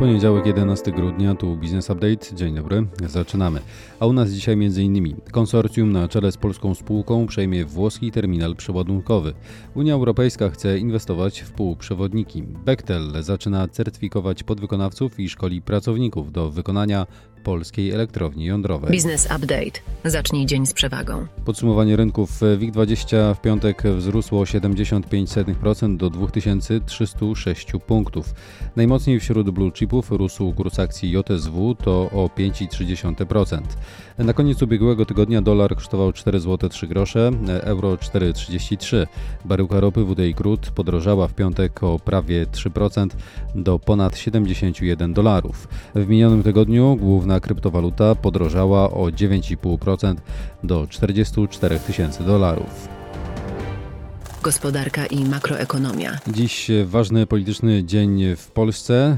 Poniedziałek 11 grudnia, tu Business Update. Dzień dobry, zaczynamy. A u nas dzisiaj m.in. konsorcjum na czele z polską spółką przejmie włoski terminal przeładunkowy. Unia Europejska chce inwestować w półprzewodniki. Bechtel zaczyna certyfikować podwykonawców i szkoli pracowników do wykonania polskiej elektrowni jądrowej. Business Update. Zacznij dzień z przewagą. Podsumowanie rynków WIG20 w piątek wzrósło 75% do 2306 punktów. Najmocniej wśród blue chipów rósł kurs akcji JSW to o 5,3%. Na koniec ubiegłego tygodnia dolar kosztował 4 zł 3 grosze, euro 4,33. Baryłka ropy WTI Crude podrożała w piątek o prawie 3% do ponad 71 dolarów. W minionym tygodniu główna kryptowaluta podrożała o 9,5% do 44 tysięcy dolarów. Gospodarka i makroekonomia. Dziś ważny polityczny dzień w Polsce.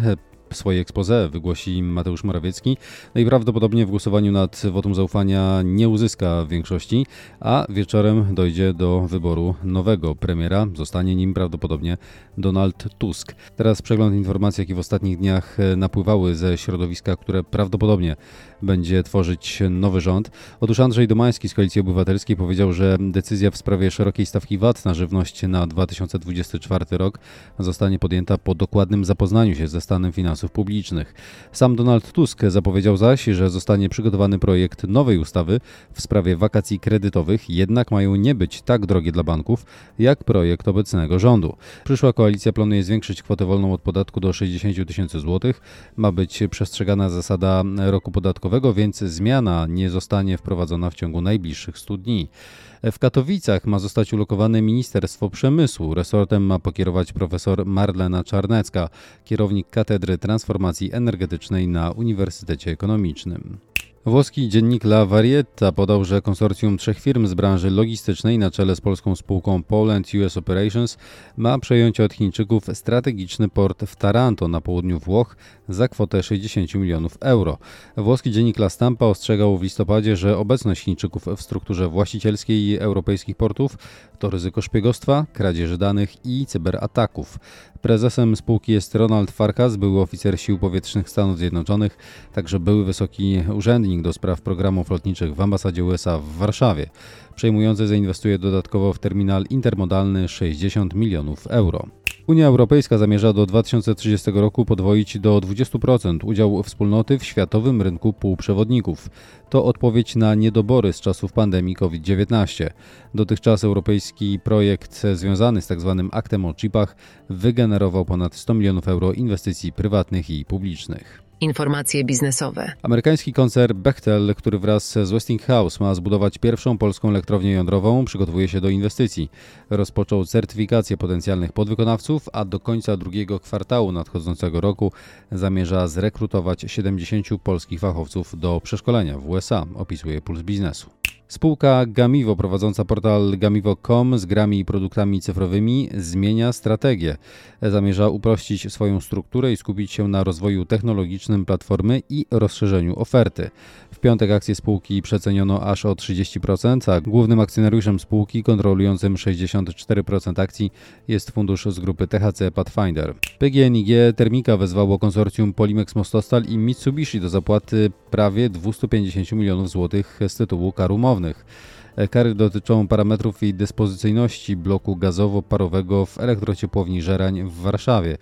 Swoje expose wygłosi Mateusz Morawiecki. Najprawdopodobniej w głosowaniu nad wotum zaufania nie uzyska większości, a wieczorem dojdzie do wyboru nowego premiera. Zostanie nim prawdopodobnie Donald Tusk. Teraz przegląd informacji, jakie w ostatnich dniach napływały ze środowiska, które prawdopodobnie będzie tworzyć nowy rząd. Otóż Andrzej Domański z Koalicji Obywatelskiej powiedział, że decyzja w sprawie szerokiej stawki VAT na żywność na 2024 rok zostanie podjęta po dokładnym zapoznaniu się ze stanem finansów publicznych. Sam Donald Tusk zapowiedział zaś, że zostanie przygotowany projekt nowej ustawy w sprawie wakacji kredytowych, jednak mają nie być tak drogie dla banków, jak projekt obecnego rządu. Przyszła koalicja planuje zwiększyć kwotę wolną od podatku do 60 tysięcy złotych. Ma być przestrzegana zasada roku podatkowego, więc zmiana nie zostanie wprowadzona w ciągu najbliższych 100 dni. W Katowicach ma zostać ulokowane Ministerstwo Przemysłu. Resortem ma pokierować profesor Marlena Czarnecka, kierownik Katedry Transformacji Energetycznej na Uniwersytecie Ekonomicznym. Włoski dziennik La Varietta podał, że konsorcjum trzech firm z branży logistycznej na czele z polską spółką Poland US Operations ma przejąć od Chińczyków strategiczny port w Taranto na południu Włoch za kwotę 60 milionów euro. Włoski dziennik La Stampa ostrzegał w listopadzie, że obecność Chińczyków w strukturze właścicielskiej europejskich portów to ryzyko szpiegostwa, kradzieży danych i cyberataków. Prezesem spółki jest Ronald Farkas, były oficer sił powietrznych Stanów Zjednoczonych, także były wysoki urzędnik do spraw programów lotniczych w ambasadzie USA w Warszawie. Przejmujący zainwestuje dodatkowo w terminal intermodalny 60 milionów euro. Unia Europejska zamierza do 2030 roku podwoić do 20% udział wspólnoty w światowym rynku półprzewodników. To odpowiedź na niedobory z czasów pandemii COVID-19. Dotychczas europejski projekt związany z tzw. Tak aktem o chipach wygenerował ponad 100 milionów euro inwestycji prywatnych i publicznych. Informacje biznesowe. Amerykański koncern Bechtel, który wraz z Westinghouse ma zbudować pierwszą polską elektrownię jądrową, przygotowuje się do inwestycji. Rozpoczął certyfikację potencjalnych podwykonawców, a do końca drugiego kwartału nadchodzącego roku zamierza zrekrutować 70 polskich fachowców do przeszkolenia w USA, opisuje Puls Biznesu. Spółka Gamivo, prowadząca portal gamivo.com z grami i produktami cyfrowymi, zmienia strategię. Zamierza uprościć swoją strukturę i skupić się na rozwoju technologicznym platformy i rozszerzeniu oferty. W piątek akcje spółki przeceniono aż o 30%, a głównym akcjonariuszem spółki kontrolującym 64% akcji jest fundusz z grupy THC Pathfinder. PGNiG Termika wezwało konsorcjum Polimex Mostostal i Mitsubishi do zapłaty prawie 250 milionów złotych z tytułu kar umownych. Kary dotyczą parametrów i dyspozycyjności bloku gazowo-parowego w elektrociepłowni Żerań w Warszawie.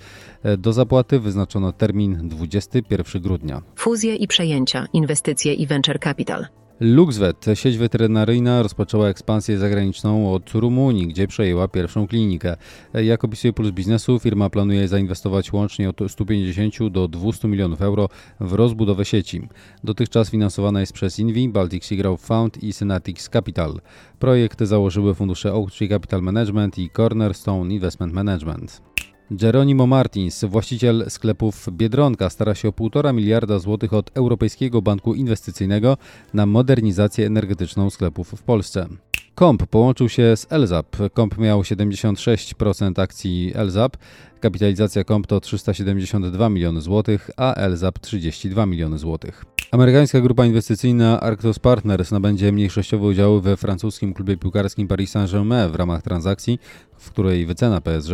Do zapłaty wyznaczono termin 21 grudnia. Fuzje i przejęcia, inwestycje i venture capital. LuxVet, sieć weterynaryjna, rozpoczęła ekspansję zagraniczną od Rumunii, gdzie przejęła pierwszą klinikę. Jak opisuje Puls Biznesu, firma planuje zainwestować łącznie od 150 do 200 milionów euro w rozbudowę sieci. Dotychczas finansowana jest przez Invi, Baltic Sea Growth Fund i Synatics Capital. Projekt założyły fundusze Oaktree Capital Management i Cornerstone Investment Management. Geronimo Martins, właściciel sklepów Biedronka, stara się o 1,5 miliarda złotych od Europejskiego Banku Inwestycyjnego na modernizację energetyczną sklepów w Polsce. Komp połączył się z Elzap. Komp miał 76% akcji Elzap. Kapitalizacja Komp to 372 miliony złotych, a Elzap 32 miliony złotych. Amerykańska grupa inwestycyjna Arctos Partners nabędzie mniejszościowe udziały we francuskim klubie piłkarskim Paris Saint-Germain w ramach transakcji, w której wycena PSG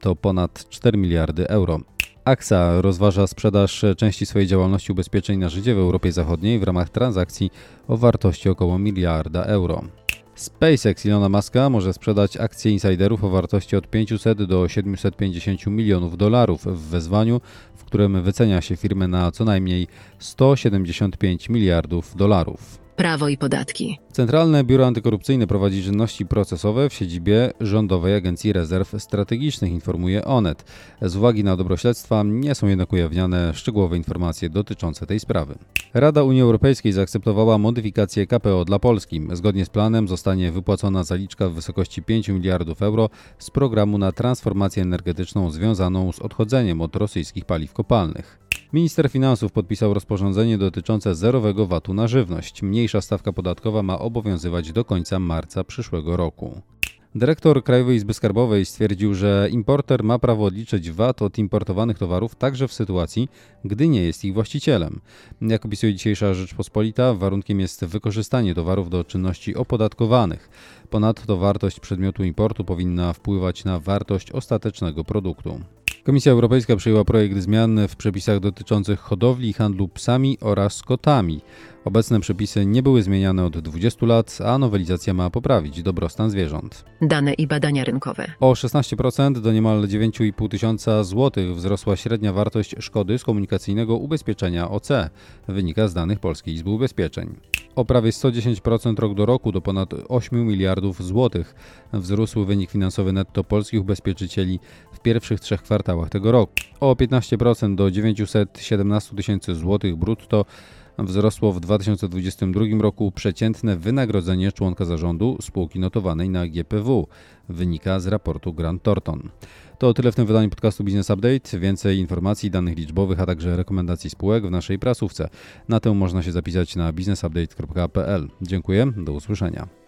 to ponad 4 miliardy euro. AXA rozważa sprzedaż części swojej działalności ubezpieczeń na życie w Europie Zachodniej w ramach transakcji o wartości około miliarda euro. SpaceX Ilona Muska może sprzedać akcje insiderów o wartości od 500 do 750 milionów dolarów w wezwaniu, w którym wycenia się firmę na co najmniej 175 miliardów dolarów. Prawo i podatki. Centralne Biuro Antykorupcyjne prowadzi czynności procesowe w siedzibie Rządowej Agencji Rezerw Strategicznych, informuje ONET. Z uwagi na dobro śledztwa nie są jednak ujawniane szczegółowe informacje dotyczące tej sprawy. Rada Unii Europejskiej zaakceptowała modyfikację KPO dla Polski. Zgodnie z planem zostanie wypłacona zaliczka w wysokości 5 miliardów euro z programu na transformację energetyczną związaną z odchodzeniem od rosyjskich paliw kopalnych. Minister Finansów podpisał rozporządzenie dotyczące zerowego VAT-u na żywność. Mniejsza stawka podatkowa ma obowiązywać do końca marca przyszłego roku. Dyrektor Krajowej Izby Skarbowej stwierdził, że importer ma prawo odliczyć VAT od importowanych towarów także w sytuacji, gdy nie jest ich właścicielem. Jak opisuje dzisiejsza Rzeczpospolita, warunkiem jest wykorzystanie towarów do czynności opodatkowanych. Ponadto wartość przedmiotu importu powinna wpływać na wartość ostatecznego produktu. Komisja Europejska przyjęła projekt zmian w przepisach dotyczących hodowli i handlu psami oraz kotami. Obecne przepisy nie były zmieniane od 20 lat, a nowelizacja ma poprawić dobrostan zwierząt. Dane i badania rynkowe. O 16% do niemal 9,5 tysiąca złotych wzrosła średnia wartość szkody z komunikacyjnego ubezpieczenia OC, wynika z danych Polskiej Izby Ubezpieczeń. O prawie 110% rok do roku do ponad 8 miliardów złotych wzrósł wynik finansowy netto polskich ubezpieczycieli w pierwszych trzech kwartałach tego roku. O 15% do 917 tysięcy złotych brutto wzrosło w 2022 roku przeciętne wynagrodzenie członka zarządu spółki notowanej na GPW, wynika z raportu Grant Thornton. To tyle w tym wydaniu podcastu Business Update. Więcej informacji, danych liczbowych, a także rekomendacji spółek w naszej prasówce. Na tę można się zapisać na businessupdate.pl. Dziękuję, do usłyszenia.